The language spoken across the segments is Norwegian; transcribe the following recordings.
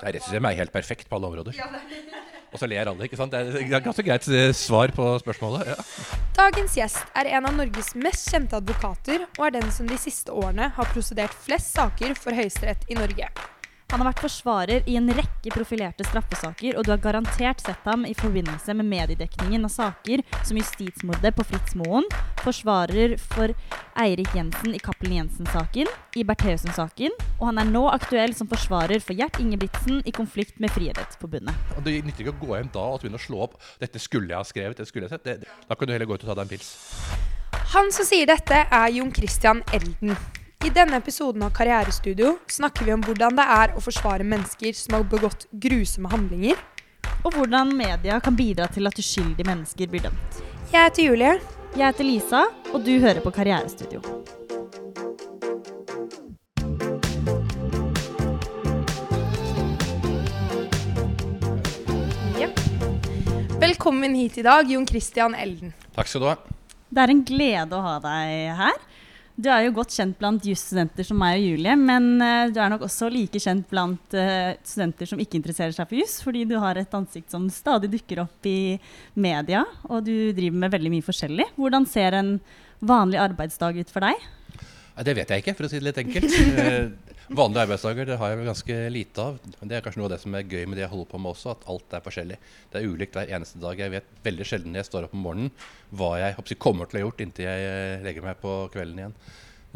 Det er helt perfekt på alle områder. Og så ler alle, ikke sant? Det er et ganske greit eh, svar på spørsmålet. Ja. Dagens gjest er en av Norges mest kjente advokater, og er den som de siste årene har prosedert flest saker for Høyesterett i Norge. Han har vært forsvarer i en rekke profilerte straffesaker, og du har garantert sett ham i forbindelse med mediedekningen av saker som justismordet på Fritz Moen, forsvarer for Eirik Jensen i Cappelen Jensen-saken, i Bertheussen-saken, og han er nå aktuell som forsvarer for Gjert Ingebrigtsen i konflikt med Friidrettsforbundet. Det nytter ikke å gå hjem da og begynne å slå opp 'dette skulle jeg ha skrevet', dette skulle jeg sett. Det, da kan du heller gå ut og ta deg en pils. Han som sier dette, er Jon Christian Elden. I denne episoden av Karrierestudio snakker vi om hvordan det er å forsvare mennesker som har begått grusomme handlinger. Og hvordan media kan bidra til at uskyldige mennesker blir dømt. Jeg heter Julie. Jeg heter Lisa, og du hører på Karrierestudio. Velkommen hit i dag, Jon Christian Elden. Takk skal du ha. Det er en glede å ha deg her. Du er jo godt kjent blant jusstudenter som meg og Julie, men eh, du er nok også like kjent blant eh, studenter som ikke interesserer seg for juss, fordi du har et ansikt som stadig dukker opp i media, og du driver med veldig mye forskjellig. Hvordan ser en vanlig arbeidsdag ut for deg? Nei, Det vet jeg ikke, for å si det litt enkelt. Eh, Vanlige arbeidsdager det har jeg vel ganske lite av. Men det er kanskje noe av det som er gøy med det jeg holder på med også, at alt er forskjellig. Det er ulikt hver eneste dag. Jeg vet veldig sjelden når jeg står opp om morgenen hva jeg håper, kommer til å ha gjort inntil jeg eh, legger meg på kvelden igjen.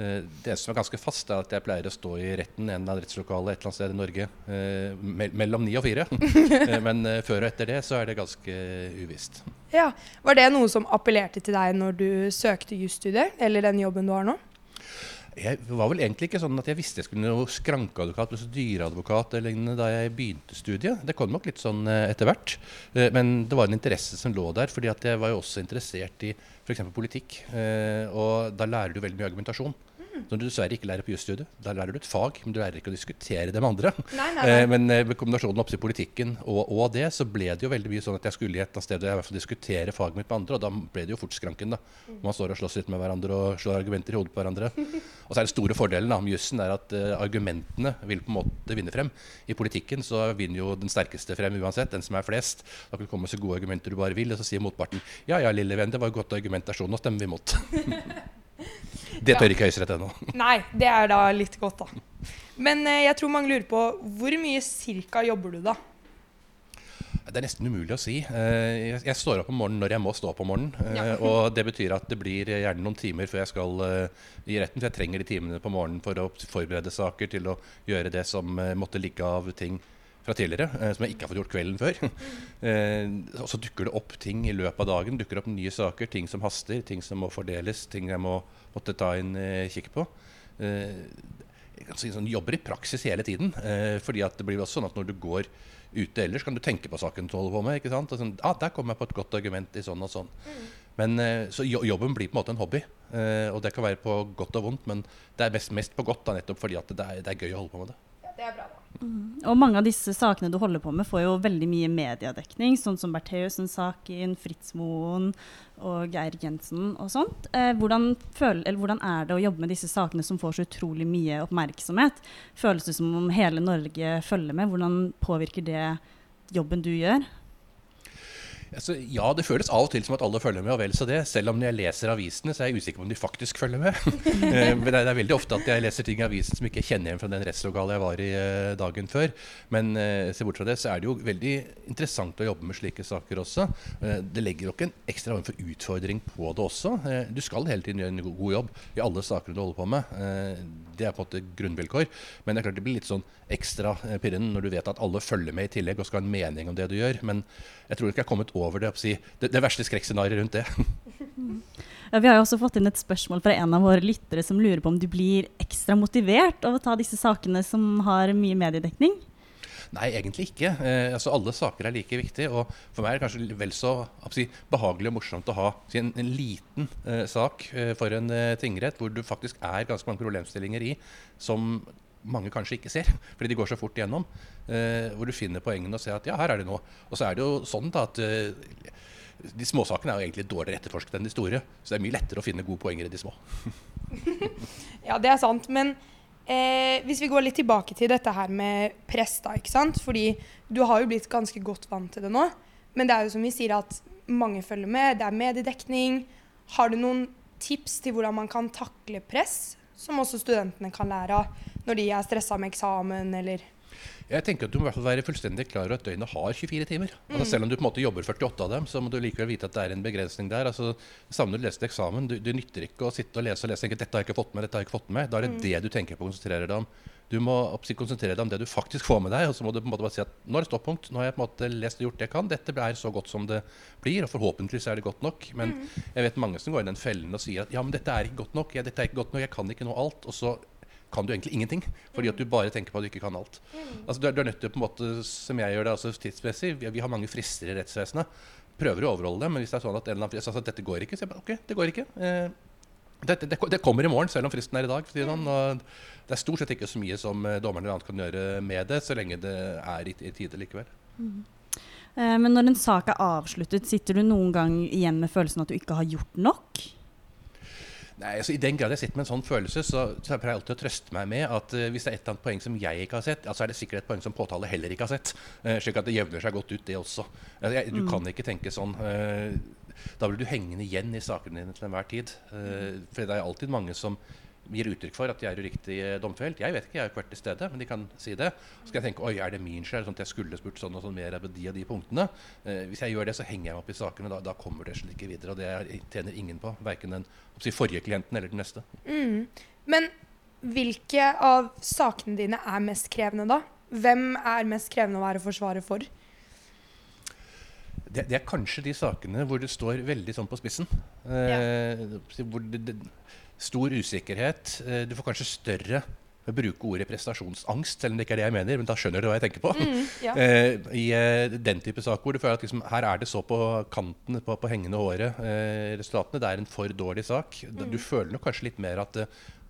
Eh, Det som er ganske fast, er at jeg pleier å stå i retten, en eller rettslokale et eller annet sted i Norge, eh, me- mellom ni og fire. Men før og etter det så er det ganske uvisst. Ja, Var det noe som appellerte til deg når du søkte jusstudiet, eller den jobben du har nå? Jeg var vel egentlig ikke sånn at jeg visste jeg skulle bli skrankeadvokat, eller lignende da jeg begynte studiet. Det kom nok litt sånn eh, etter hvert. Eh, Men det var en interesse som lå der, fordi jeg var jo også interessert i f.eks. politikk. Eh, Og da lærer du veldig mye argumentasjon. Som du dessverre ikke lærer på jusstudiet. Da lærer du et fag, men du lærer ikke å diskutere det med andre. Nei, nei, Eh, nei. Men eh, med kombinasjonen oppe politikken og, og det, så ble det jo veldig mye sånn at jeg skulle i et sted jeg i diskutere faget mitt med andre, og da ble det jo fort skranken. da. Man står og slåss litt med hverandre og slår argumenter i hodet på hverandre. Og så er den store fordelen da, med jussen er at uh, argumentene vil på en måte vinne frem. I politikken så vinner jo den sterkeste frem uansett, den som er flest. Da kan du komme med så gode argumenter du bare vil, og så sier motparten ja ja, lille venn, det var et godt argumentasjon, nå stemmer vi imot. det tør ikke Høyesterett ennå. Nei, det er da litt godt, da. Men eh, jeg tror mange lurer på hvor mye cirka jobber du da? Det er nesten umulig å si. Eh, Jeg, står opp om morgenen når jeg må stå opp om morgenen. eh. Og det betyr at det blir gjerne noen timer før jeg skal eh, i retten. For jeg trenger de timene på morgenen for å forberede saker til å gjøre det som eh, måtte ligge av ting fra tidligere, eh, som jeg ikke har fått gjort kvelden før. Eh, Og så dukker det opp ting i løpet av dagen. dukker opp nye saker, ting som haster, ting som må fordeles, ting jeg må måtte ta en eh, kikk på. Sånn, jobber i praksis hele tiden. Fordi at det blir også sånn at når du går ute ellers, kan du tenke på saken du holder på med. ikke sant? Og sånn, ah, der kom jeg på et godt argument i sånn og sånn. Men eh, Så jobben blir på en måte en hobby. Og det kan være på godt og vondt, men det er mest, mest på godt da, nettopp fordi at det er, det er gøy å holde på med det. Ja, det er bra. Og mange av disse sakene du holder på med, får jo veldig mye mediedekning, sånn som Bertheussen-saken, Fritz Moen og Geir Jensen og sånt. Eh, hvordan, føl, hvordan er det å jobbe med disse sakene som får så utrolig mye oppmerksomhet? Føles det som om hele Norge følger med? Hvordan påvirker det jobben du gjør? Altså, ja, det føles av og til som at alle følger med, og vel så det. Selv om når jeg leser avisene, så er jeg usikker på om de faktisk følger med. Eh, Men det er er veldig ofte at jeg leser ting i avisen som ikke kjenner igjen fra den rettslokale jeg var i eh, dagen før. Men eh, se bort fra det, så er det jo veldig interessant å jobbe med slike saker også. Det legger nok en ekstra form for utfordring på det også. Du skal hele tiden gjøre en god jobb i alle sakene du holder på med. Det er på en måte grunnvilkår. Men det er klart det blir litt sånn ekstra pirrende når du vet at alle følger med i tillegg og skal ha en mening om det du gjør. Men jeg tror ikke jeg har kommet over det, si, det, det verste skrekkscenarioet rundt det. Ja, vi har jo også fått inn et spørsmål fra en av våre lyttere som lurer på om du blir ekstra motivert av å ta disse sakene som har mye mediedekning? Nei, egentlig ikke. Eh, altså Alle saker er like viktige. Og for meg er det kanskje vel så si, behagelig og morsomt å ha si, en, en liten eh, sak eh, for en eh, tingrett hvor du faktisk er ganske mange problemstillinger i som mange kanskje ikke ser, fordi de går så fort igjennom. Eh, hvor du finner poengene og ser at ja, her er det noe. Og så er det jo sånn da at eh, de småsakene er jo egentlig dårligere etterforsket enn de store. Så det er mye lettere å finne gode poenger i de små. Ja, det er sant. Men Eh, hvis vi går litt tilbake til dette her med press, da, ikke sant. Fordi du har jo blitt ganske godt vant til det nå. Men det er jo som vi sier at mange følger med. Det er mediedekning. Har du noen tips til hvordan man kan takle press, som også studentene kan lære av når de er stressa med eksamen eller Jeg tenker at Du må i hvert fall være fullstendig klar over at døgnet har 24 timer. Altså Selv om du på en måte jobber 48 av dem, så må du likevel vite at det er en begrensning der. Altså, Samme når du leser eksamen, du, du nytter ikke å sitte og lese og lese og tenke dette har jeg ikke fått med, dette har jeg ikke fått med. Da er det det du tenker på og konsentrerer deg om. Du må konsentrere deg om det du faktisk får med deg, og så må du på en måte bare si at nå er det stoppunkt. Nå har jeg på en måte lest og gjort det jeg kan. Dette er så godt som det blir, og forhåpentligvis er det godt nok. Men jeg vet mange som går i den fellen og sier at ja, men dette er ikke godt nok. Ja, dette er ikke godt nok, jeg kan ikke nå alt. Og så kan du egentlig ingenting, fordi at du bare tenker på at du ikke kan alt. Altså, du, er, du er nødt til på en måte, som jeg gjør det altså tidsmessig, vi, vi har mange frister i rettsvesenet. Prøver å overholde dem, men hvis det er sånn at en eller annen frist, altså, dette går ikke, så jeg bare OK, det går ikke. Eh, det, det, det kommer i morgen, selv om fristen er i dag. sånn, det er stort sett ikke så mye som dommerne dommeren eller annet kan gjøre med det, så lenge det er i, i tide likevel. Eh, Men når en sak er avsluttet, sitter du noen gang igjen med følelsen at du ikke har gjort nok? Nei, altså I den grad jeg sitter med en sånn følelse, så, så pleier jeg alltid å trøste meg med at uh, hvis det er et eller annet poeng som jeg ikke har sett, ja, så er det sikkert et poeng som påtale heller ikke har sett. Uh, slik at det jevner seg godt ut, det også. Altså, jeg, du kan ikke tenke sånn. eh, da blir du hengende igjen i sakene dine til enhver tid. For det er alltid mange som gir uttrykk for at de er uriktig eh, domfelt. Jeg vet ikke, jeg har ikke vært til stede, men de kan si det. Så skal jeg tenke oi, er det min skyld? Sånn at jeg skulle spurt sånn og sånn mer på de og de punktene. Eh, hvis jeg gjør det, så henger jeg meg opp i sakene. Da, da kommer det ikke videre. Og det tjener ingen på. Verken den si, forrige klienten eller den neste. Mm. Men hvilke av sakene dine er mest krevende, da? Hvem er mest krevende å være forsvarer for? Det, det er kanskje de sakene hvor det står veldig sånn på spissen. Eh, hvor det, det, stor usikkerhet. Eh, du får kanskje større jeg bruker ordet prestasjonsangst, selv om det ikke er det jeg mener. Men da skjønner du hva jeg tenker på. ja. eh, I eh, den type saker hvor du føler at liksom, her er det så på kanten, på, på hengende håret, eh, resultatene. Det er en for dårlig sak. Mm. Du føler nok kanskje litt mer at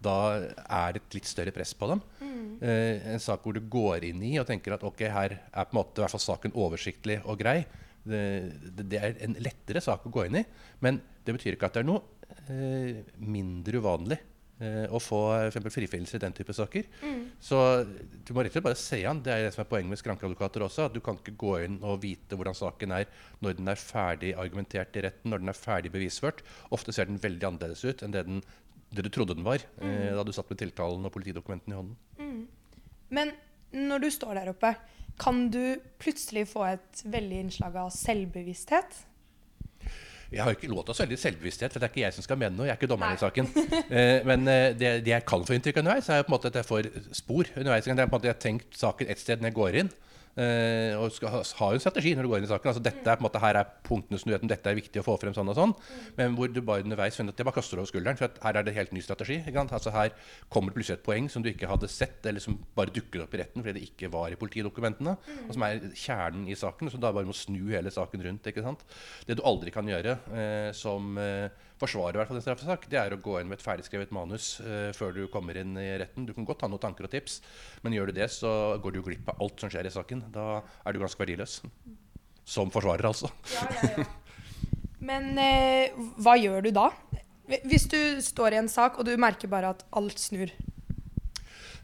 da er det et litt større press på dem. Mm. en sak hvor du går inn i og tenker at ok, her er på en måte i hvert fall saken oversiktlig og grei. Det, det, er en lettere sak å gå inn i, men det betyr ikke at det er noe mindre uvanlig eh, å få for frifinnelse i den type saker. Så du må rett og slett bare se an. Det er det som er poenget med skrankeadvokater også. At du kan ikke gå inn og vite hvordan saken er når den er ferdig argumentert i retten, når den er ferdig bevisført. Ofte ser den veldig annerledes ut enn det, den, det du trodde den var eh, da du satt med tiltalen og politidokumentene i hånden. Men når du står der oppe, kan du plutselig få et veldig innslag av selvbevissthet? Jeg har ikke lov til å ha så veldig selvbevissthet, for det er ikke jeg som skal mene noe. Jeg er ikke dommeren i saken. Eh, men eh, det, det jeg kan få inntrykk av underveis, er på en måte at jeg får spor underveis. Er Jeg har tenkt saken et sted når jeg går inn. Eh, og skal ha, jo en strategi når du går inn i saken. Altså dette er på en måte Her er punktene som du vet om dette er viktig å få frem sånn og sånn. Men hvor du bare underveis finner at jeg bare kaster over skulderen. For her er det helt ny strategi. Altså Her kommer det plutselig et poeng som du ikke hadde sett, eller som bare dukket opp i retten fordi det ikke var i politidokumentene. Og som er kjernen i saken. Så da bare må snu hele saken rundt. ikke sant? Det du aldri kan gjøre uh, som eh, forsvarer i hvert fall en straffesak, det er å gå inn med et ferdigskrevet manus uh, før du kommer inn i retten. Du kan godt ha noen tanker og tips, men gjør du det, så går du glipp av alt som skjer i saken. Da er du ganske verdiløs. Som forsvarer, altså. Men eh, hva gjør du da? Hvis du står i en sak og du merker bare at alt snur.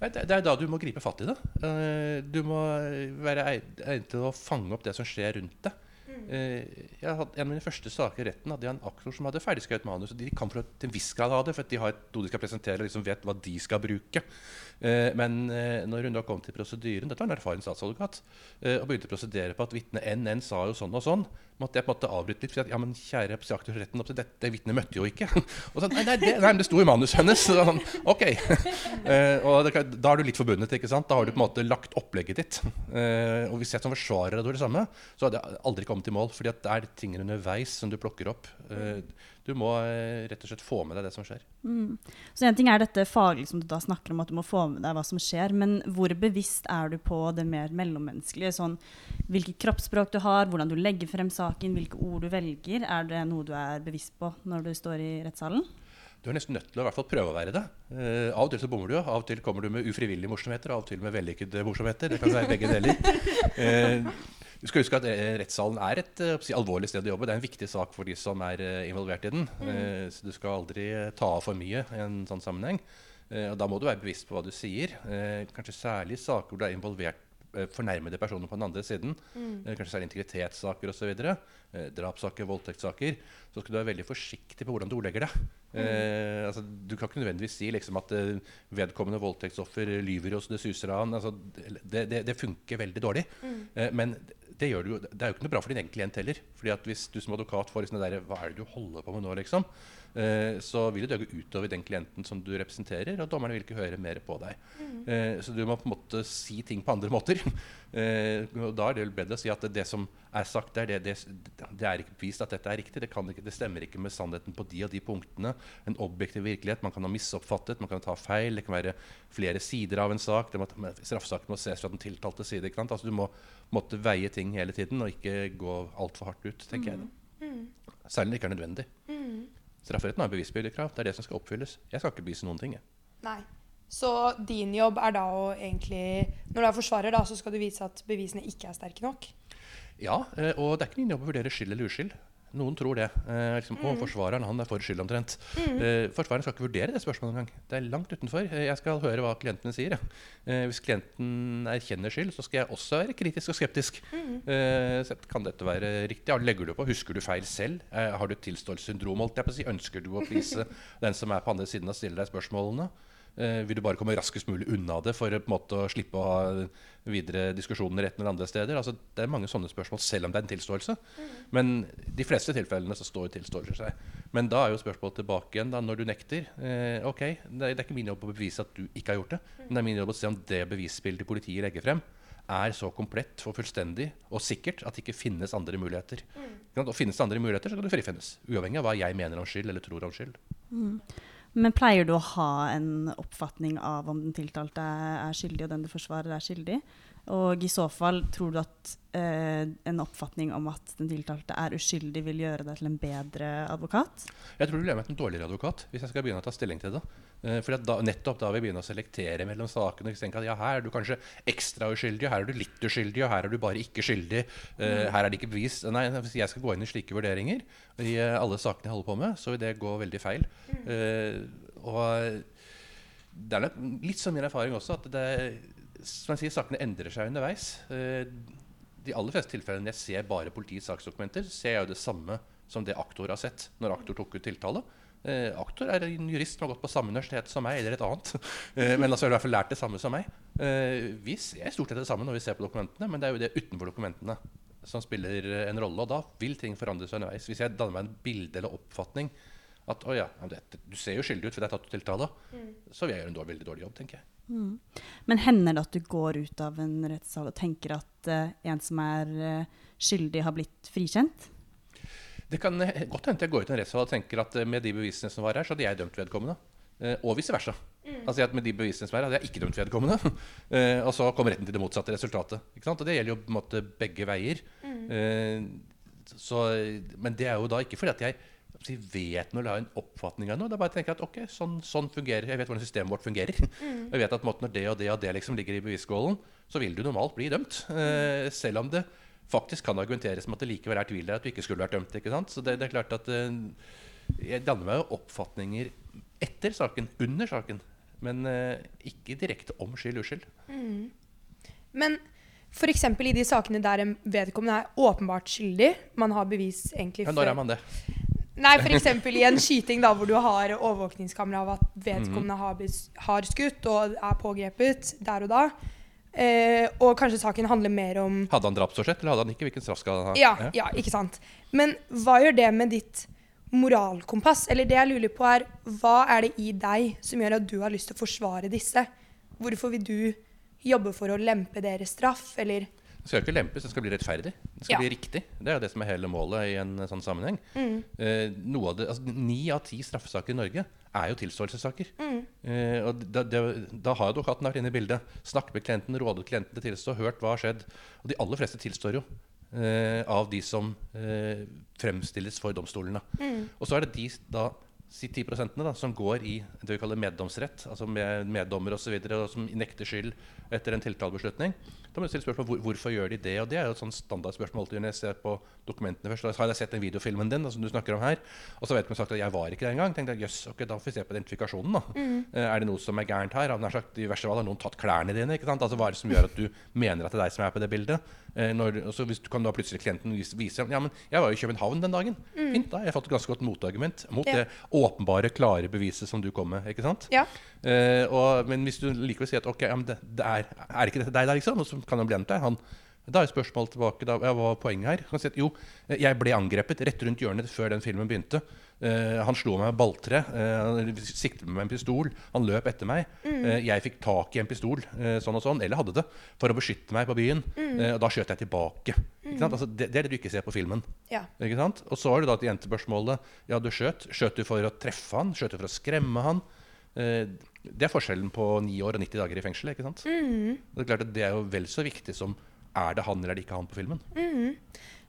Det er da du må gripe fatt i det. Eh, Du må være eg- egnet til å fange opp det som skjer rundt deg. Eh, Jeg hadde, En av mine første saker i retten hadde jeg en aktor som hadde ferdigskrevet manus. og De kan for, til en viss grad ha det, for de har et noe de skal presentere og liksom vet hva de skal bruke. Eh, Men eh, når hun da kom til prosedyren Dette var en erfaren statsadvokat. Og begynte å prosedere på at vitne NN sa jo sånn og sånn. Måtte jeg på en måte avbryte litt. For at, ja, men kjære retten, dette vitnet møtte jo ikke. Og så, nei, nei, det, nei, det sto i manuset hennes. Så sånn, ok. Eh, og det, da er du litt forbundet. ikke sant? Da har du på en måte lagt opplegget ditt. Eh, og hvis jeg som forsvarer hadde gjort det samme, så hadde jeg aldri kommet i mål. fordi det er ting underveis som du plukker opp. Eh, du må eh, rett og slett få med deg det som skjer. Så en ting er dette faglig som du da snakker om, at du må få med deg hva som skjer, men hvor bevisst er du på det mer mellommenneskelige? Sånn, hvilket kroppsspråk du har, hvordan du legger frem saken, hvilke ord du velger. Er det noe du er bevisst på når du står i rettssalen? Du er nesten nødt til å i hvert fall prøve å være det. Uh, av og til så bommer du, av og til kommer du med ufrivillige morsomheter, av og til med vellykkede morsomheter. Det kan være begge deler. Eh, du skal huske at eh, rettssalen er et eh, si, alvorlig sted å jobbe. Det er en viktig sak for de som er eh, involvert i den. Mm. så du skal aldri ta av for mye i en sånn sammenheng. Og da må du være bevisst på hva du sier. Kanskje særlig saker hvor du er involvert fornærmede personer på den andre siden. Mm. kanskje særlig integritetssaker osv. Eh, drapssaker, voldtektssaker. Så skal du være veldig forsiktig på hvordan du ordlegger deg. Eh, altså, du kan ikke nødvendigvis si liksom, at eh, vedkommende voldtektsoffer lyver hos det suser av han. Altså, det, det, det funker veldig dårlig. Eh, men det, gjør du, jo- det er jo ikke noe bra for din egen klient heller. Fordi at Hvis du som advokat får det der, Hva er det du holder på med nå? liksom, eh, Så vil det gå utover den klienten som du representerer, og dommerne vil ikke høre mer på deg. Eh, så du må på en måte si ting på andre måter. Eh, og Da er det vel bedre å si at det, det som er sagt det, det, det er ikke bevist at dette er riktig. Det, kan ikke, det stemmer ikke med sannheten på de og de punktene. En objektiv virkelighet. Man kan ha misoppfattet, man kan ta feil. Det kan være flere sider av en sak. Det må, straffesaken må ses fra den tiltalte side. Altså, du må måtte veie ting hele tiden og ikke gå altfor hardt ut, tenker jeg. da. Særlig når det ikke er nødvendig. Strafferetten har bevisbyrdekrav. Det er det som skal oppfylles. Jeg skal ikke bevise noen ting. Jeg. Nei. Så din jobb er da å egentlig Når du er forsvarer, da, så skal du vise at bevisene ikke er sterke nok? Ja, eh, og det er ikke min jobb å vurdere skyld eller uskyld. Noen tror det. Eh, liksom, å, forsvareren han er for skyld omtrent. Eh, forsvareren skal ikke vurdere det spørsmålet engang. Det er langt utenfor. Eh, jeg skal høre hva klientene sier. Eh, hvis klienten erkjenner skyld, så skal jeg også være kritisk og skeptisk. Eh, kan dette være riktig? Legger du på? Husker du feil selv? Eh, har du tilståelsessyndrom? si? Ønsker du å please den som er på andre siden og stille deg spørsmålene? Eh, vil du bare komme raskest mulig unna det for å på en måte å slippe å ha videre diskusjoner et eller andre steder? Altså, det er mange sånne spørsmål, selv om det er en tilståelse. Men de fleste tilfellene så står tilståelser seg. Men da er jo spørsmålet tilbake igjen da, når du nekter. Eh, ok, det er, det er ikke min jobb å bevise at du ikke har gjort det, men det er min jobb å se om det bevisbildet politiet legger frem, er så komplett og fullstendig og sikkert at det ikke finnes andre muligheter. Mm. Og finnes det andre muligheter, så kan du frifinnes. Uavhengig av hva jeg mener om skyld eller tror om skyld. Men pleier du å ha en oppfatning av om den tiltalte er, skyldig, og den du forsvarer er skyldig? Og i så fall, tror du at eh, en oppfatning om at den tiltalte er uskyldig, vil gjøre deg til en bedre advokat? Jeg tror du gjør meg til en dårligere advokat hvis jeg skal begynne å ta stilling til det. Eh, For da, nettopp da vi begynner å selektere mellom sakene. og tenke at ja, Her er du kanskje ekstra uskyldig, her er du litt uskyldig, og her er du bare ikke skyldig. Uh, Her er det ikke bevis. Nei, Hvis jeg skal gå inn i slike vurderinger i eh, alle sakene jeg holder på med, så vil det gå veldig feil. Uh, og det er litt sånn min erfaring også at det, som jeg sier, sakene endrer seg underveis. De aller fleste tilfellene jeg ser bare politiets saksdokumenter, ser jeg jo det samme som det aktor har sett når aktor tok ut tiltale. Eh, aktor er en jurist som har gått på samme universitet som meg, eller et annet. Eh, men altså har i hvert fall lært det samme som meg. Eh, vi ser stort sett det samme når vi ser på dokumentene, men det er jo det utenfor dokumentene som spiller eh, en rolle. Og da vil ting forandre seg underveis. Hvis jeg danner meg en bilde eller oppfatning at å ja, du ser jo skyldig ut fordi det er tatt ut tiltale, så vil jeg gjøre en dårlig, veldig dårlig jobb, tenker jeg. Men hender det at du går ut av en rettssal og tenker at uh, en som er uh, skyldig, har blitt frikjent? Det kan eh, godt hende jeg går ut i en rettssal og tenker at eh, med de bevisene som var her, så hadde jeg dømt vedkommende. Eh, og vice versa. Altså at Med de bevisene som er her, hadde jeg ikke dømt vedkommende. Og så kom retten til det motsatte resultatet. Og det gjelder jo på en måte begge veier. Mm. så, men det er jo da ikke fordi at jeg si, vet noe eller har en oppfatning av noe. Det er bare å tenke at ok, sånn, sånn fungerer Jeg vet hvordan systemet vårt fungerer. Jeg vet at måte, når det og det og det liksom ligger i bevisskålen, så vil du normalt bli dømt. Eh, selv om det faktisk kan argumenteres med at det likevel er tvil der at du ikke skulle vært dømt. ikke sant? Så det, det er klart at eh, Jeg danner meg jo oppfatninger etter saken, under saken. Men eh, ikke direkte om skyld uskyld. Men f.eks. i de sakene der en vedkommende er åpenbart skyldig, man har bevis egentlig Ja, når er man det? Nei, f.eks. i en skyting da, hvor du har overvåkningskamera av at vedkommende har, har skutt og er pågrepet der og da. Eh, og kanskje saken handler mer om Hadde han drapsårsett, eller hadde han ikke? Hvilken straff skal han ha? ja, ja, ikke sant. Men hva gjør det med ditt moralkompass? Eller det jeg lurer på er, hva er det i deg som gjør at du har lyst til å forsvare disse? Hvorfor vil du jobbe for å lempe deres straff, eller Det skal ikke lempes, det skal bli rettferdig. Det skal Ja. bli riktig. Det er jo det som er hele målet i en eh, sånn sammenheng. Eh, noe av det, altså, Ni av ti straffesaker i Norge er jo tilståelsessaker. Eh, og da, det, da har advokaten vært inne i bildet. Snakket med klienten, rådet klienten til tilstå, hørt hva har skjedd. Og de aller fleste tilstår jo. eh, av de som eh, fremstilles for domstolene. Og så er det de da si 10 da, som går i det vi kaller meddomsrett, altså med meddommer osv., som nekter skyld etter en tiltalebeslutning. Da må du stille spørsmål hvor, hvorfor gjør de det. og Det er jo et sånn standardspørsmål alltid når jeg ser på dokumentene først. Da har jeg sett den videofilmen din da, som du snakker om her, og så vet man sagt at jeg var ikke der engang. tenkte jeg, jøss, ok, Da får vi se på identifikasjonen. da. Mm. Er det noe som er gærent her? Har sagt, I verste fall har noen tatt klærne dine. ikke sant? Altså Hva er det som gjør at du mener at det er deg som er på det bildet? Eh, når, og så hvis du kan da plutselig klienten vise ja, men jeg var jo i København den dagen. Mm. Fint, da har jeg fått et ganske godt motargument mot ja. det åpenbare, klare beviset som du kom med. ikke sant? Ja. Eh, og, men hvis du likevel sier at ok, ja, det, det er, er ikke dette deg der, liksom? Og så kan han bli deg. Han, da er spørsmålet tilbake da, ja, Hva var poenget her? Han sier at jo, jeg ble angrepet rett rundt hjørnet før den filmen begynte. Uh, han slo meg med balltre. Uh, han siktet med en pistol. Han løp etter meg. Mm. Uh, jeg fikk tak i en pistol, sånn og sånn, eller hadde det, for å beskytte meg på byen. Mm. og da skjøt jeg tilbake. Mm. Altså, det, det, er det du ikke ser på filmen. Ja. Og så har du da til jentespørsmålet. Ja, du skjøt. Skjøt du for å treffe han? Skjøt du for å skremme han? det er forskjellen på 9 år og 90 dager i fengsel. ikke sant? Mm. Det er klart at det er jo vel så viktig som er det han eller er det ikke han på filmen. Mm.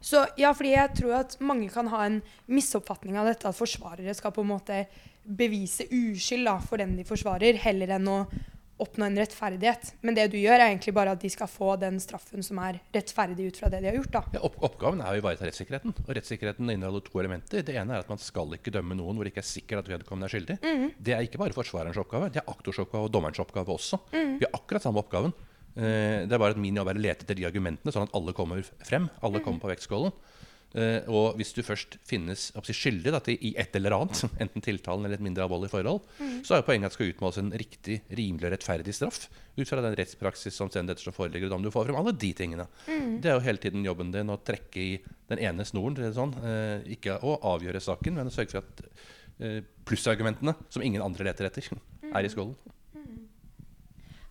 Så ja, fordi jeg tror at mange kan ha en misoppfatning av dette, at forsvarere skal på en måte bevise uskyld da, for den de forsvarer, heller enn å oppnå en rettferdighet. Men det du gjør, er egentlig bare at de skal få den straffen som er rettferdig ut fra det de har gjort. da. Ja, opp oppgaven er å ivareta rettssikkerheten. Og rettssikkerheten inneholder to elementer. Det ene er at man skal ikke dømme noen hvor det ikke er sikkert at vedkommende er skyldig. Mm. Det er ikke bare forsvarerens oppgave, det er aktors oppgave og dommerens oppgave også. Mm. Vi har akkurat samme oppgaven. Eh, det er bare at min jobb er å lete etter de argumentene, sånn at alle kommer frem. Alle mm. kommer på vektskålen. Uh, og hvis du først finnes skyldig da, i et eller annet, enten tiltalen eller et mindre alvorlig forhold, mm. så er poenget at det skal utmåles en riktig, rimelig og rettferdig straff ut fra den rettspraksis omstendigheter som foreligger, og om du får frem alle de tingene. Mm. Det er jo hele tiden jobben din å trekke i den ene snoren, sånn, uh, ikke å avgjøre saken, men å sørge for at plussargumentene, som ingen andre leter etter, er i skålen.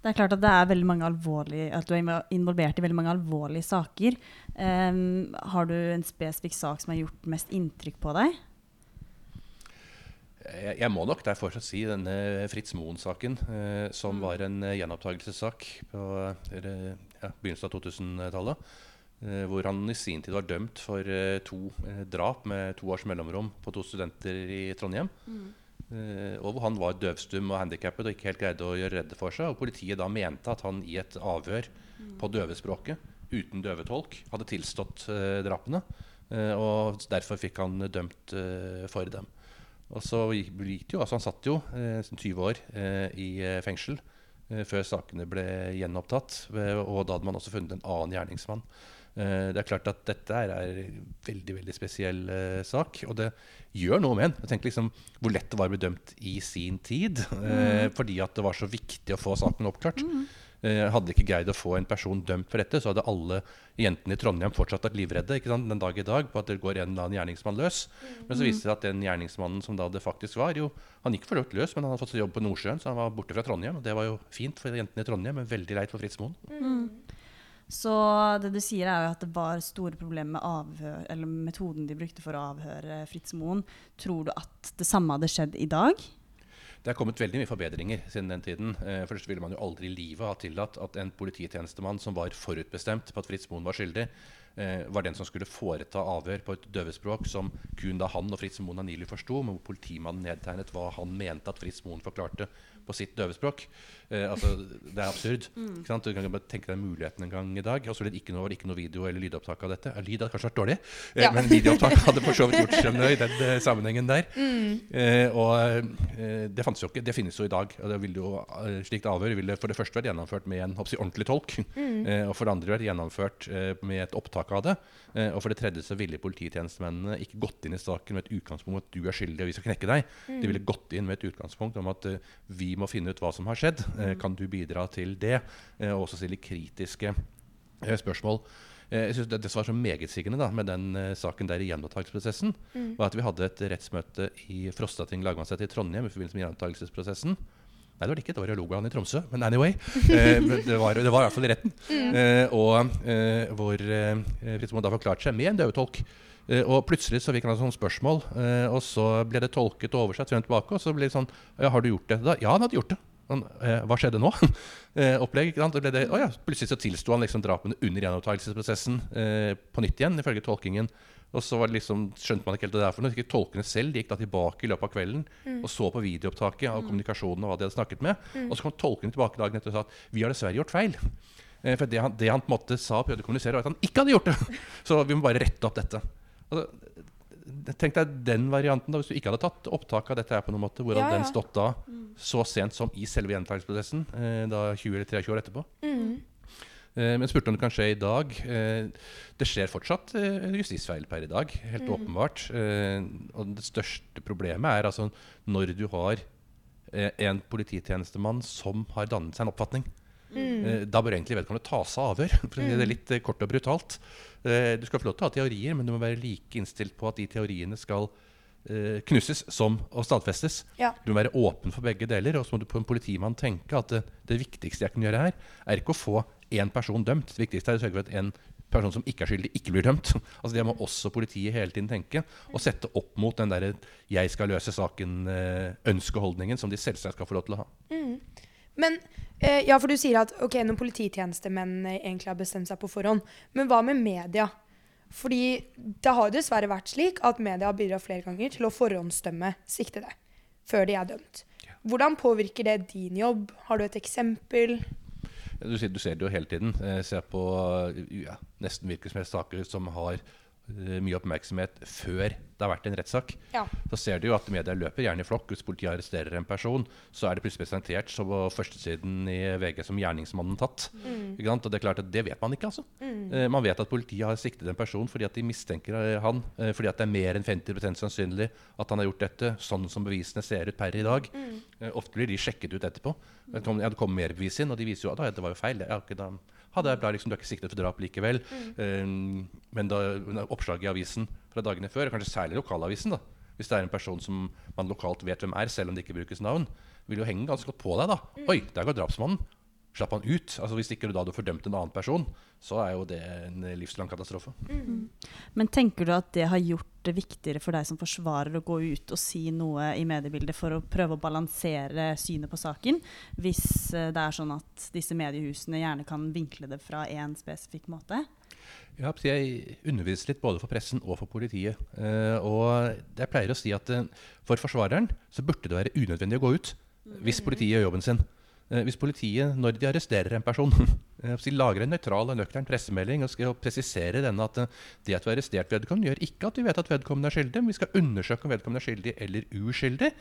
Det er klart at det er veldig mange alvorlige, at du er involvert i veldig mange alvorlige saker. Um, har du en spesifikk sak som har gjort mest inntrykk på deg? Jeg, jeg må nok derfor si denne Fritz Moen-saken, eh, som mm. var en eh, gjenopptakelsessak på eh, ja, begynnelsen av 2000-tallet. Eh, hvor han i sin tid var dømt for eh, to eh, drap med to års mellomrom på to studenter i Trondheim. Mm. Uh, og hvor han var døvstum og handikappet og ikke helt greide å gjøre redde for seg. Og politiet da mente at han i et avhør på døvespråket uten døvetolk hadde tilstått eh, drapene. Eh, og derfor fikk han dømt for dem. Og så gikk, gikk jo, altså Han satt jo 20 år i fengsel før sakene ble gjenopptatt. og da hadde man også funnet en annen gjerningsmann. Det er klart at dette er en veldig veldig spesiell sak. Og det gjør noe med en. Jeg tenker liksom Hvor lett det var å bli dømt i sin tid. Eh, mm. fordi at det var så viktig å få saken oppklart. Mm. Eh, hadde ikke greid å få en person dømt for dette, så hadde alle jentene i Trondheim fortsatt vært livredde den dag i dag på at det går en eller annen gjerningsmann løs. Men så viste det at den gjerningsmannen som da det faktisk var, jo, han gikk for løs, men han hadde fått jobb på Nordsjøen, så han var borte fra Trondheim. Og det var jo fint for jentene i Trondheim, men veldig leit for Fritz Moen. Mm. Så det du sier, er jo at det var store problemer med avhør, eller metoden de brukte for å avhøre Fritz Moen. Tror du at det samme hadde skjedd i dag? Det er kommet veldig mye forbedringer siden den tiden. Eh, først ville man jo aldri i livet ha tillatt at en polititjenestemann som var forutbestemt på at Fritz Moen var skyldig, eh, var den som skulle foreta avhør på et døvespråk som kun da han og Fritz Moen angivelig forsto, men hvor politimannen nedtegnet hva han mente at Fritz Moen forklarte på sitt døvespråk. Eh, altså, det er absurd. Mm. Du kan bare tenke deg muligheten en gang i dag. Og så blir det ikke noe, ikke noe video eller lydopptak av dette. Lyd hadde kanskje vært dårlig, eh, ja. men videoopptak hadde for så vidt gjort seg i den eh, sammenhengen der. Mm. Eh, og eh, det fantes jo ikke. Det finnes jo i dag. Og det vil jo, eh, slikt avhør ville for det første vært gjennomført med en hoppsi, ordentlig tolk. Mm. og for det andre vært gjennomført med et opptak av det. og for det tredje så ville polititjenestemennene ikke gått inn i saken med et utgangspunkt om at du er skyldig og vi skal knekke deg. De mm. ville gått inn med et utgangspunkt om at vi må finne ut hva som har skjedd. Eh, kan du bidra til det? Eh, og også stille kritiske eh, spørsmål. Jeg synes det, det som var så megetsigende med den uh, saken der i gjenopptakelsesprosessen, mm. var at vi hadde et rettsmøte i Frostating lagmannsrett i Trondheim i forbindelse med gjenopptakelsesprosessen. Nei, det var det ikke. Det var i logoen i Tromsø. Men anyway. Eh, det, var, det, var, i hvert fall i retten. Mm. Eh, og eh, hvor eh, da forklarte seg med en døvetolk. Eh, og plutselig så fikk han sånt spørsmål, og så ble det tolket og oversett frem tilbake. Og så ble det sånn ja, Har du gjort det? Da? Ja, han hadde gjort det. Han, eh, hva skjedde nå? eh, opplegg, ikke sant? Det det, å ja, plutselig så tilsto han liksom drapene under gjenopptakelsesprosessen eh, på nytt igjen, ifølge tolkingen. Og så var det liksom, skjønte man ikke helt det der for noe. Tolkene selv de gikk da tilbake i løpet av kvelden og så på videoopptaket av kommunikasjonen og hva de hadde snakket med. Og så kom tolkene tilbake dagen etter og sa at vi har dessverre gjort feil. Eh, for det han, det han på en måte sa prøvde å kommunisere, var at han ikke hadde gjort det. Så vi må bare rette opp dette. Altså, Tenk deg den varianten da, hvis du ikke hadde tatt opptak av dette her på noen måte. Hvor Ja, ja. den stått da, så sent som i selve gjenopptakelsesprosessen, eh, da 20 eller 23 år etterpå? Mm. Eh, men spurte om det kan skje i dag. Eh, det skjer fortsatt eh, justisfeil per i dag, helt Mm. åpenbart. Eh, og det største problemet er altså når du har eh, en polititjenestemann som har dannet seg en oppfatning. Mm. Da bør egentlig vedkommende tas av avhør, for å si det litt eh, kort og brutalt. Eh, du skal få lov til å ha teorier, men du må være like innstilt på at de teoriene skal knusses knuses som og stadfestes. Ja. Du må være åpen for begge deler. Og så må du på en politimann tenke at det, det viktigste jeg kan gjøre her, er ikke å få én person dømt. Det viktigste er å sørge for at en person som ikke er skyldig, ikke blir dømt. Altså Det må også politiet hele tiden tenke. Og sette opp mot den derre 'jeg skal løse saken'-ønskeholdningen som de selvsagt skal få lov til å ha. Men eh, ja, for du sier at ok, noen polititjenestemenn eh, egentlig har bestemt seg på forhånd. Men hva med media? Fordi det har dessverre vært slik at media har bidratt flere ganger til å forhåndsdømme siktede før de er dømt. Hvordan påvirker det din jobb? Har du et eksempel? Du ser, du ser det jo hele tiden. Jeg ser på ja, nesten hvilke som helst saker som har mye oppmerksomhet før det har vært en rettssak. Ja. Så ser du jo at media løper gjerne i flokk. Hvis politiet arresterer en person, så er det plutselig presentert så på førstesiden i VG som gjerningsmannen tatt. Ikke sant? Og Det er klart at det vet man ikke, altså. Eh, man vet at politiet har siktet en person fordi at de mistenker eh, han. eh, fordi at det er mer enn 50 sannsynlig at han har gjort dette, sånn som bevisene ser ut per i dag. Eh, ofte blir de sjekket ut etterpå. Det kom, ja, det kommer mer bevis inn, og de viser jo at det var jo feil. Ja, ikke da, ha, jeg er liksom, du er ikke siktet for drap likevel. Eh, men da oppslaget i avisen fra dagene før, kanskje særlig lokalavisen, da, hvis det er en person som man lokalt vet hvem er, selv om det ikke brukes navn, vil jo henge ganske godt på deg. da. Oi, der går drapsmannen. Slapp han ut? Altså Hvis ikke du da hadde fordømt en annen person, så er jo det en livslang katastrofe. Men tenker du at det har gjort det viktigere for deg som forsvarer å gå ut og si noe i mediebildet for å prøve å balansere synet på saken, hvis eh, det er sånn at disse mediehusene gjerne kan vinkle det fra én spesifikk måte? Ja, jeg underviser litt både for pressen og for politiet. Eh, og jeg pleier å si at eh, for forsvareren så burde det være unødvendig å gå ut hvis politiet gjør jobben sin. Eh, hvis politiet, når de arresterer en person, eh, lager en nøytral og nøktern pressemelding og skal presisere denne at eh, det at vi har arrestert vedkommende, gjør ikke at vi vet at vedkommende er skyldig, men vi skal undersøke om vedkommende er skyldig eller uskyldig.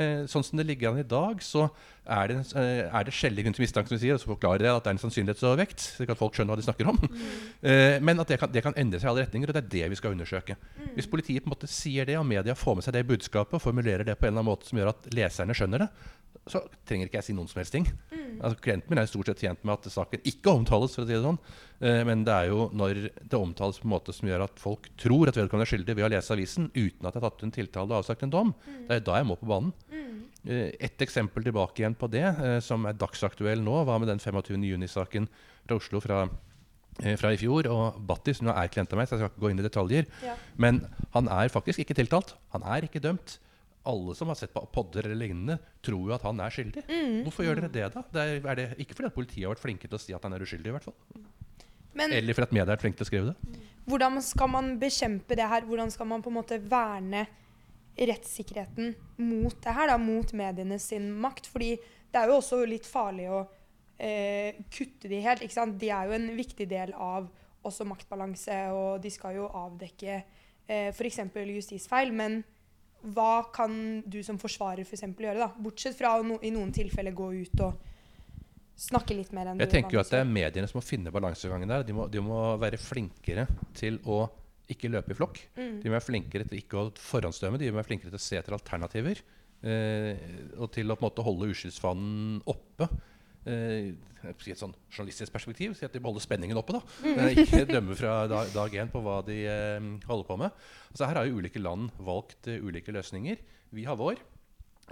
Eh, sånn som det ligger an i dag, så er det, er det skjellig grunn til mistanke, som vi sier, og så forklarer det at det er en sannsynlighetsovervekt, slik at folk skjønner hva de snakker om. Eh, men at det kan, det kan endre seg i alle retninger, og det er det vi skal undersøke. Hvis politiet på en måte sier det, og media får med seg det budskapet og formulerer det på en eller annen måte som gjør at leserne skjønner det, så trenger ikke jeg si noen som helst ting. Altså, klienten min er stort sett tjent med at saken ikke omtales, for å si det sånn. Eh, men det er jo når det omtales på en måte som gjør at folk tror at vedkommende er skyldig ved å lese avisen uten at jeg har tatt en tiltale og avsagt en dom, det er da jeg må på banen. Eh, Et eksempel tilbake igjen på det, eh, som er dagsaktuell nå, var med den 25. juni-saken fra Oslo fra, eh, fra i fjor. Og Battis som nå er klient av meg, så jeg skal ikke gå inn i detaljer. Ja. Men han er faktisk ikke tiltalt. Han er ikke dømt. Alle som har sett på podder eller lignende, tror jo at han er skyldig. Hvorfor gjør dere det, da? Det er, er det ikke fordi at politiet har vært flinke til å si at han er uskyldig, i hvert fall. Men Eller fordi at media vært flinke til å skrive det. hvordan skal man bekjempe det her? Hvordan skal man på en måte verne rettssikkerheten mot det her, da, mot mediene sin makt? Fordi det er jo også litt farlig å eh, kutte de helt. ikke sant? De er jo en viktig del av også maktbalanse, og de skal jo avdekke eh, f.eks. justisfeil. Men hva kan du som forsvarer for eksempel gjøre, da? Bortsett fra å no i noen tilfeller gå ut og snakke litt mer enn Jeg du tenker jo at det er mediene som må finne balansegangen der. De må, de må være flinkere til å ikke løpe i flokk. Mm. De må være flinkere til ikke å forhåndsdømme. De må være flinkere til å se etter alternativer. Eh, og til å på en måte holde uskyldsfanen oppe. Eh, I et sånn journalistisk perspektiv. Si at de holder spenningen oppe. da. Eh, ikke dømme fra dag, dag én på hva de eh, holder på med. Altså Her har jo ulike land valgt uh, ulike løsninger. Vi har vår.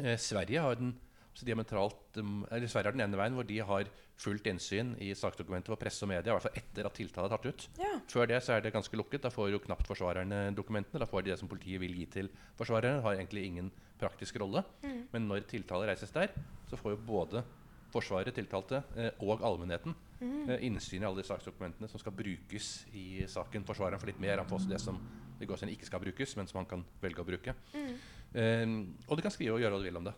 Eh, Sverige har den diametralt, um, eller Sverige har den ene veien hvor de har fullt innsyn i saksdokumenter for presse og media, i hvert fall etter at tiltale er tatt ut. Ja. Før det så er det ganske lukket. Da får jo knapt forsvarerne dokumentene. Da får de det som politiet vil gi til forsvarerne. Har egentlig ingen praktisk rolle. Men når tiltale reises der, så får jo både Forsvaret, tiltalte eh, og allmennheten mm. innsyn i alle de saksdokumentene som skal brukes i saken. Forsvareren får litt mer. Han får også det som det går ikke skal brukes, men som han kan velge å bruke. Eh, og de kan skrive og gjøre hva de vil om det.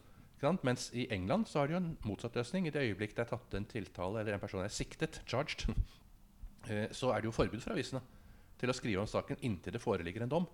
Mens i England så har de jo en motsatt løsning. I det øyeblikk det er tatt en tiltale eller en person er siktet, charged, så er det jo forbud for avisene til å skrive om saken inntil det foreligger en dom.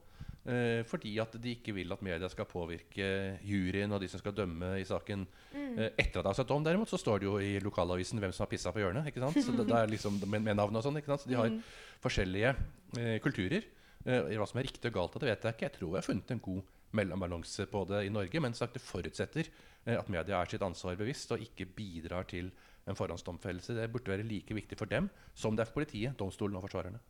Eh, fordi at de ikke vil at media skal påvirke juryen og de som skal dømme i saken. Eh, etter at det har satt dom, derimot, så står det jo i lokalavisen hvem som har pissa på hjørnet. ikke sant? Så det, det er liksom med, med navn og sånn. ikke sant? Så de har forskjellige eh, kulturer. Eh, hva som er riktig og galt, det vet jeg ikke. Jeg tror jeg har funnet en god mellombalanse på det i Norge. Men sagt, det forutsetter eh, at media er sitt ansvar bevisst og ikke bidrar til en forhåndsdomfellelse. Det burde være like viktig for dem som det er for politiet, domstolen og forsvarerne.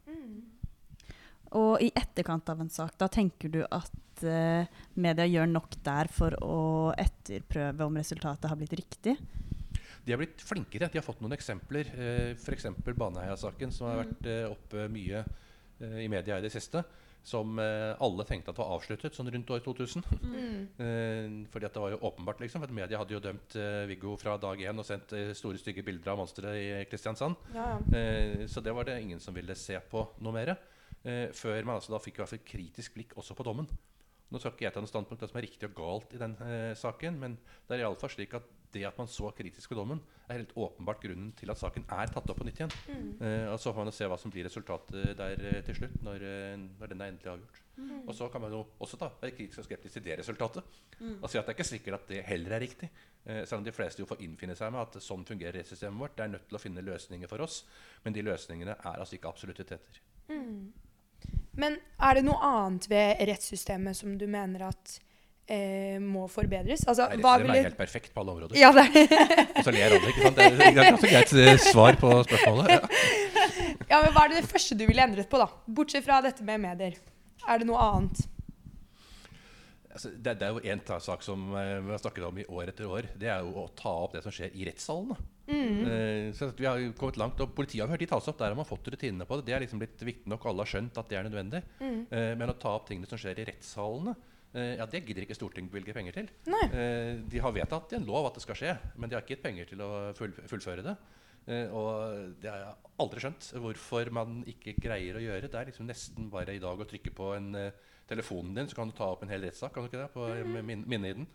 Og i etterkant av en sak, da tenker du at uh, media gjør nok der for å etterprøve om resultatet har blitt riktig? De har blitt flinkere. De har fått noen eksempler. Uh, F.eks. Baneheia-saken, som har vært uh, oppe mye eh, i media i det siste. Som eh, alle tenkte at var avsluttet sånn rundt år 2000. Eh, fordi at det var jo åpenbart, liksom. For at media hadde jo dømt eh, Viggo fra dag én og sendt eh, store, stygge bilder av monsteret i Kristiansand. Ja, ja. Eh, så det var det ingen som ville se på noe mer. Eh, før man altså da fikk i hvert fall et kritisk blikk også på dommen. Nå skal ikke jeg ta noe standpunkt til hva som er riktig og galt i den eh, saken, men det er iallfall slik at det at man så kritisk på dommen, er helt åpenbart grunnen til at saken er tatt opp på nytt igjen. Eh, og Så får man jo se hva som blir resultatet der eh, til slutt, når, eh, når den er endelig avgjort. Og så kan man jo også da være kritisk og skeptisk til det resultatet. Og si at det er ikke sikkert at det heller er riktig. Eh, selv om de fleste jo får innfinne seg med at sånn fungerer rettssystemet vårt. Det er nødt til å finne løsninger for oss, men de løsningene er altså ikke absoluttiteter. Men er det noe annet ved rettssystemet som du mener at eh, må forbedres? Altså, hva Rettssystemet ville er helt perfekt på alle områder. Ja, det er Og så ler alle, ikke sant? Det er, det er ganske greit eh, svar på spørsmålet. Ja. Ja, men Hva er det, det første du ville endret på, da? Bortsett fra dette med medier. Er det noe annet? Altså, det, det er jo en sak som eh, vi har snakket om i år etter år. Det er jo å ta opp det som skjer i rettssalene. Uh, så vi har kommet langt, og Politiet har hørt de tas opp. Der har man fått rutinene på det. Det er liksom blitt viktig nok, alle har skjønt at det er nødvendig. Eh, men å ta opp tingene som skjer i rettssalene, uh, ja, det gidder ikke Stortinget bevilge penger til. De har vedtatt i en lov at det skal skje, men de har ikke gitt penger til å full, fullføre det. Eh, og det har jeg aldri skjønt hvorfor man ikke greier å gjøre. Det er liksom nesten bare i dag å trykke på en uh, telefonen din, så kan du ta opp en hel rettssak. Kan du ikke det? På, med min, i den.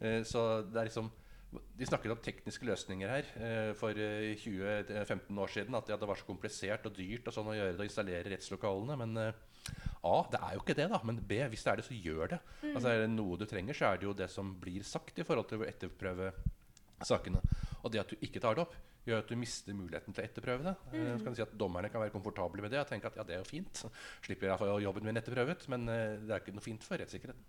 Uh, så det er liksom De snakket om tekniske løsninger her uh, for eh, 20-15 år siden. At ja, det var så komplisert og dyrt og sånn å gjøre det å installere rettslokalene. Men A, det er jo ikke det, da. Men B, hvis det er det, så gjør det. Altså Er det noe du trenger, så er det jo det som blir sagt i forhold til å etterprøve sakene. Og det at du ikke tar det opp, gjør at du mister muligheten til å etterprøve det. Mm. Så kan du si at Dommerne kan være komfortable med det og tenke at ja, det er jo fint. Slipper jeg å få jobben min etterprøvet. Men eh, det er ikke noe fint for rettssikkerheten.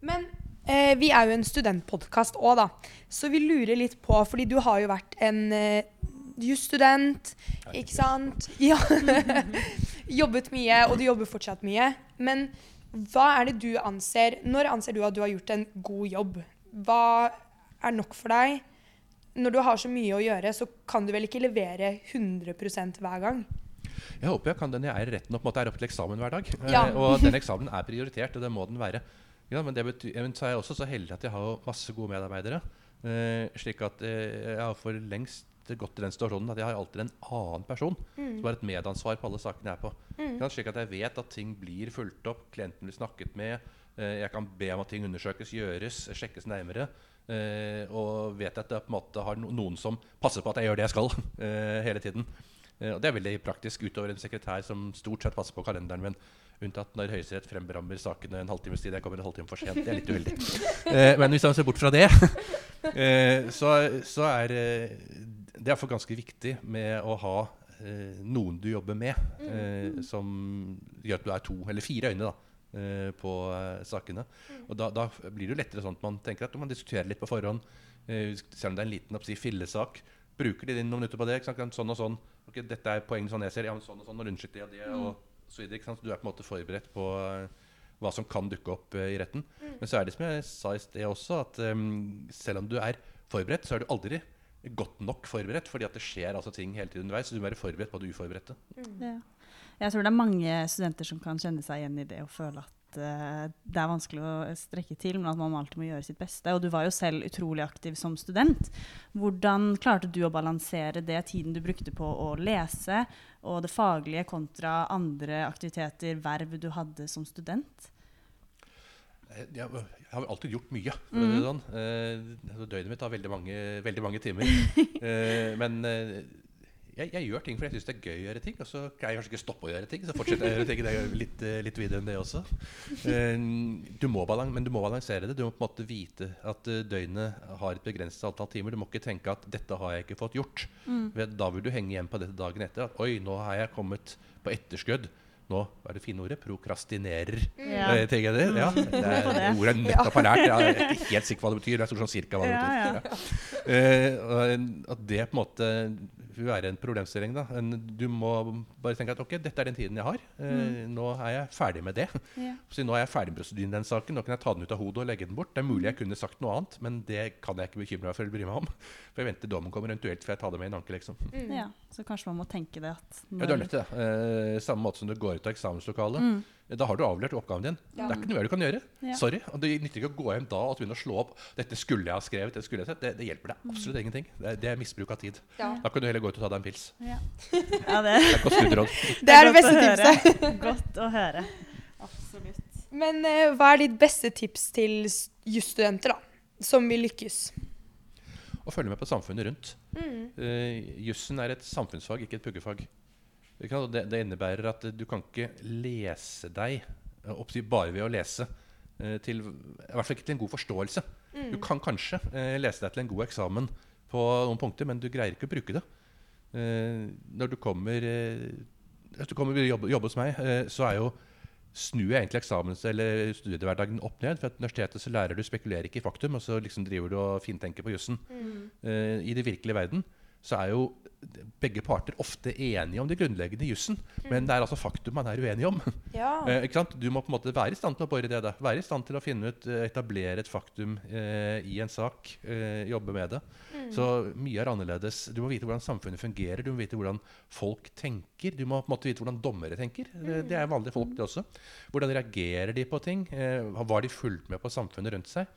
Men eh, vi er jo en studentpodkast òg, da. Så vi lurer litt på, fordi du har jo vært en eh, jusstudent, ikke sant? Ja. Jobbet mye, og du jobber fortsatt mye. Men hva er det du anser Når anser du at du har gjort en god jobb? Hva er nok for deg? Når du har så mye å gjøre, så kan du vel ikke levere 100% hver gang? Jeg håper jeg kan den jeg er i retten og på en måte er oppe til eksamen hver dag. Eh, Ja. Og den eksamen er prioritert, og det må den være. Ja, men det betyr, men så er jeg også så heldig at jeg har masse gode medarbeidere. Eh, slik at eh, jeg har for lengst gått til den situasjonen at jeg har alltid en annen person som har et medansvar på alle sakene jeg er på. Ja, slik at jeg vet at ting blir fulgt opp, klienten blir snakket med. Eh, jeg kan be om at ting undersøkes, gjøres, sjekkes nærmere. Eh, og vet at jeg på en måte har noen som passer på at jeg gjør det jeg skal eh, hele tiden. Eh, og det er veldig praktisk utover en sekretær som stort sett passer på kalenderen min. Unntatt når Høyesterett fremberammer sakene en halvtimes tid. Jeg kommer en halvtime for sent. Det er litt uheldig. Eh, men hvis man ser bort fra det, eh, så, så er eh, det er iallfall ganske viktig med å ha eh, noen du jobber med, eh, som gjør at du er to eller fire øyne da, på eh, sakene. Og da, da blir det jo lettere sånn at man tenker at man diskuterer litt på forhånd. Eh, selv om det er en liten oppsi, fillesak. Bruker de noen minutter på det? Ikke sant? Sånn og sånn. Ok, dette er poengene sånn jeg ser. Ja, sånn og sånn. Og unnskyld det og det. Og så videre, ikke sant? Så du er på en måte forberedt på eh, hva som kan dukke opp eh, i retten. Men så er det som jeg sa i sted også, at um, selv om du er forberedt, så er du aldri godt nok forberedt. Fordi at det skjer altså ting hele tiden underveis. Så du må være forberedt på det uforberedte. Ja. Jeg tror det er mange studenter som kan kjenne seg igjen i det og føle at uh, det er vanskelig å strekke til, men at man alltid må gjøre sitt beste. Og du var jo selv utrolig aktiv som student. Hvordan klarte du å balansere det tiden du brukte på å lese, og det faglige kontra andre aktiviteter, verv du hadde som student? Eh, Jeg, har alltid gjort mye. Mm. Sånn. Eh, altså, døgnet mitt har veldig mange, veldig mange timer. Men jeg, jeg gjør ting fordi jeg syns det er gøy å gjøre ting. Og så kan jeg kanskje ikke stoppe å gjøre ting. Så fortsetter jeg å gjøre ting. Det er litt, eh, litt videre enn det også. Eh, du må balans, men du må balansere det. Du må på en måte vite at eh, døgnet har et begrenset antall timer. Du må ikke tenke at 'dette har jeg ikke fått gjort'. Mm. Da vil du henge igjen på dette dagen etter. At 'oi, nå har jeg kommet på etterskudd'. Nå hva er det fine ordet? Prokrastinerer. Ja. Eh, tenker jeg det? Ja, det er det. ordet jeg nettopp har lært. Jeg er ikke helt sikker hva det betyr. Det er sånn cirka hva det betyr. ja. Ja. Eh, og at det på en måte vil være en problemstilling. da. En, du må bare tenke at ok, dette er den tiden jeg har. Eh, Nå er jeg ferdig med det. Ja. Så nå er jeg ferdig med prosedyren den saken. Nå kan jeg ta den ut av hodet og legge den bort. Det er mulig jeg kunne sagt noe annet, men det kan jeg ikke bekymre meg for eller bry meg om. For jeg venter dommen kommer, eventuelt før jeg ta det med i en anke, liksom. Ja, så kanskje man må tenke det at Ja, du er nødt til det. Eh, samme måte som du går ut av eksamenslokalet. Da har du avlevert oppgaven din. Ja. Det er ikke noe mer du kan gjøre. Ja. Sorry. Og Det nytter ikke å gå hjem da og begynne å slå opp 'Dette skulle jeg ha skrevet', dette skulle jeg sett. Det, det hjelper deg absolutt ingenting. Det er, det er misbruk av tid. Ja. Da kan du heller gå ut og ta deg en pils. Ja, ja det, Det er godt studieråd. Det er det beste tipset. Godt å høre. Absolutt. Men uh, hva er ditt beste tips til jusstudenter? Som vil lykkes? Å følge med på samfunnet rundt. Mm. Uh, jussen er et samfunnsfag, ikke et puggefag. Det, det innebærer at du kan ikke lese deg eh, bare ved å lese. eh, til, I hvert fall ikke til en god forståelse. Du kan kanskje eh, lese deg til en god eksamen på noen punkter, men du greier ikke å bruke det. Eh, når du kommer Hvis du kommer og jobber, jobber hos meg, så er jo snur jeg egentlig eksamens- eller studiehverdagen opp ned. For at universitetet så lærer du spekulerer ikke i faktum, og så liksom driver du og fintenker på jussen. Eh, I det virkelige verden så er jo begge parter ofte enige om det grunnleggende i jussen, men det er altså faktum man er uenig om. Ja. Eh, ikke sant? Du må på en måte være i stand til å bore i det. Da. Være i stand til å finne ut, eh, etablere et faktum eh, i en sak. Eh, jobbe med det. Så mye er annerledes. Du må vite hvordan samfunnet fungerer. Du må vite hvordan folk tenker. Du må på en måte vite hvordan dommere tenker. Mm. Det er vanlige folk, det også. Hvordan reagerer de på ting? Eh, var de fulgt med på samfunnet rundt seg?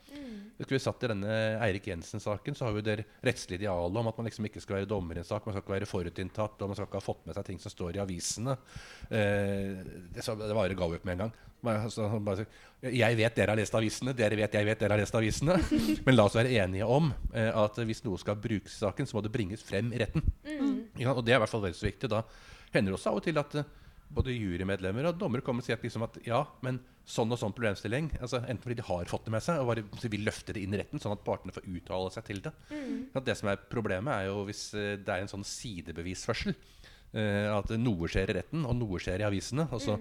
Skulle vi satt i denne Eirik Jensen-saken, så har vi det rettslige idealet om at man liksom ikke skal være dommer i en sak, man skal ikke være forutinntatt, og man skal ikke ha fått med seg ting som står i avisene. Eh, det, så, det var ga opp med en gang. Bare, så, bare, jeg vet dere har lest avisene, dere vet jeg vet dere har lest avisene. Men la oss være enige om eh, at hvis noe skal brukes i saken, så må det bringes frem i retten. Mm. Ja, Og det er i hvert fall veldig så viktig. Da hender det også av og til at eh, både jurymedlemmer og dommere kommer og sier at, liksom at ja, men sånn og sånn problemstilling altså Enten fordi de har fått det med seg og bare vil løfte det inn i retten, sånn at partene får uttale seg til det. At det som er Problemet er jo hvis eh, det er en sånn sidebevisførsel. eh, at noe skjer i retten, og noe skjer i avisene. Og så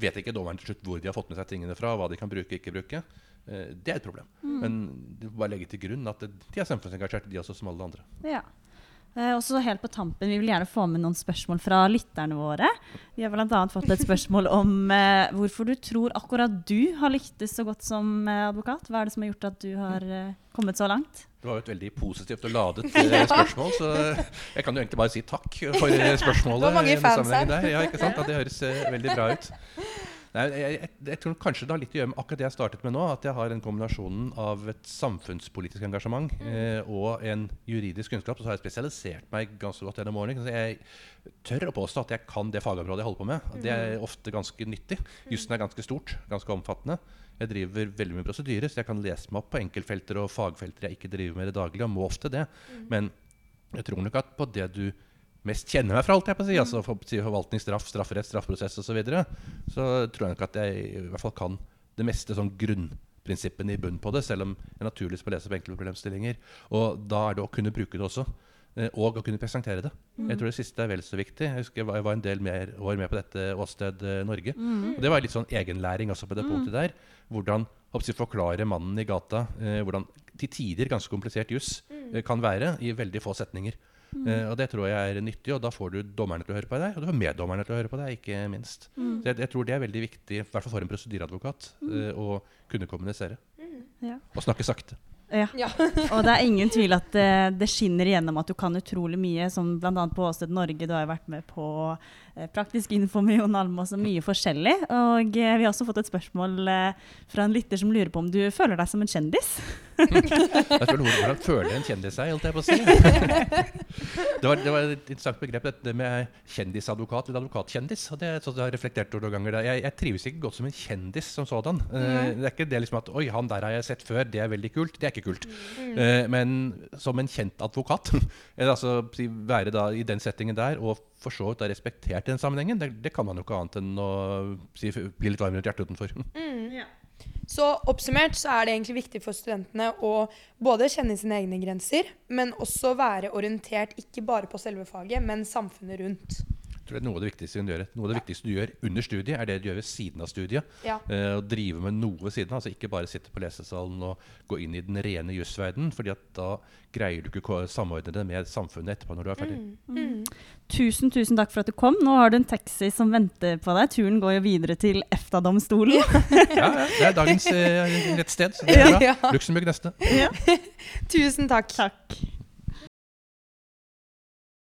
vet ikke dommeren til slutt hvor de har fått med seg tingene fra, hva de kan bruke og ikke bruke. Eh, det er et problem. Men du bare legge til grunn at de er samfunnsengasjerte, de også, som alle andre. Ja. Eh, og så helt på tampen, Vi vil gjerne få med noen spørsmål fra lytterne våre. Vi har bl.a. fått et spørsmål om eh, hvorfor du tror akkurat du har lyktes så godt som eh, advokat. Hva er det som har gjort at du har eh, kommet så langt? Det var jo et veldig positivt og ladet eh, spørsmål, så jeg kan jo egentlig bare si takk for eh, spørsmålet. Det var mange fans her. Ja, ikke sant? At det høres eh, veldig bra ut. Nei, jeg, jeg, jeg tror kanskje det har litt å gjøre med akkurat det jeg startet med nå. At jeg har en kombinasjonen av et samfunnspolitisk engasjement eh, og en juridisk kunnskap. Og Så har jeg spesialisert meg ganske godt gjennom årene. Så jeg tør å påstå at jeg kan det fagområdet jeg holder på med. Mm. Det er ofte ganske nyttig. Jussen er ganske stort, ganske omfattende. Jeg driver veldig mye prosedyrer, så jeg kan lese meg opp på enkeltfelter og fagfelter jeg ikke driver med i det daglige, og må ofte det. Men jeg tror nok at på det du mest kjenner meg fra, holdt jeg på å si, altså for, forvaltning, straff, strafferett, straffeprosess osv., så, videre, så tror jeg nok at jeg i hvert fall kan det meste sånn grunnprinsippene i bunnen på det, selv om jeg naturligvis må lese på enkle problemstillinger. Og da er det å kunne bruke det også. eh, Og å kunne presentere det. Jeg tror det siste er vel så viktig. Jeg husker jeg var, en del mer år med på dette Åsted Norge. Norge. Og det var litt sånn egenlæring også på det punktet der. Hvordan jeg, forklare mannen i gata eh, hvordan til tider ganske komplisert juss eh, kan være i veldig få setninger. Eh, og Det tror jeg er nyttig, og da får du dommerne til å høre på deg, og du får meddommerne til å høre på deg, ikke minst. Så jeg, jeg tror det er veldig viktig, i hvert fall for en prosedyreadvokat, eh, å kunne kommunisere. Ja. Og snakke sakte. Ja. Ja. Og det er ingen tvil at det, det skinner igjennom at du kan utrolig mye, som bl.a. på Åsted Norge. Du har jo vært med på eh, praktisk info med Jon Almaas og mye forskjellig. Og eh, vi har også fått et spørsmål eh, fra en lytter som lurer på om du føler deg som en kjendis? Hvordan føler en kjendis seg, holdt jeg på å si. Det var, det var et interessant begrep, dette med kjendisadvokat eller advokatkjendis. og det, så jeg har reflektert over noen ganger. Jeg, jeg trives ikke godt som en kjendis som sådan. Mm. det er ikke det liksom at Oi, han der har jeg sett før, det er veldig kult. Det er ikke kult. Mm. men som en kjent advokat, eller altså være da i den settingen der og for så vidt er respektert i den sammenhengen, det, det kan man jo ikke annet enn å si, bli litt varm rundt hjertet utenfor. Så oppsummert så er det egentlig viktig for studentene å både kjenne sine egne grenser, men også være orientert ikke bare på selve faget, men samfunnet rundt. Tror det er Noe av det viktigste du gjør Noe av det viktigste du gjør under studiet, er det du gjør ved siden av studiet. Ja. Eh, å drive med noe ved siden av. Altså ikke bare sitte på lesesalen og gå inn i den rene jussverdenen. fordi at da greier du ikke å samordne det med samfunnet etterpå når du er ferdig. Mm. Tusen, tusen takk for at du kom. Nå har du en taxi som venter på deg. Turen går jo videre til EFTA-domstolen. Ja, ja, Det er dagens eh, rettsted. Så det er bra. Ja. Luxembourg neste. Ja. Tusen takk. Takk.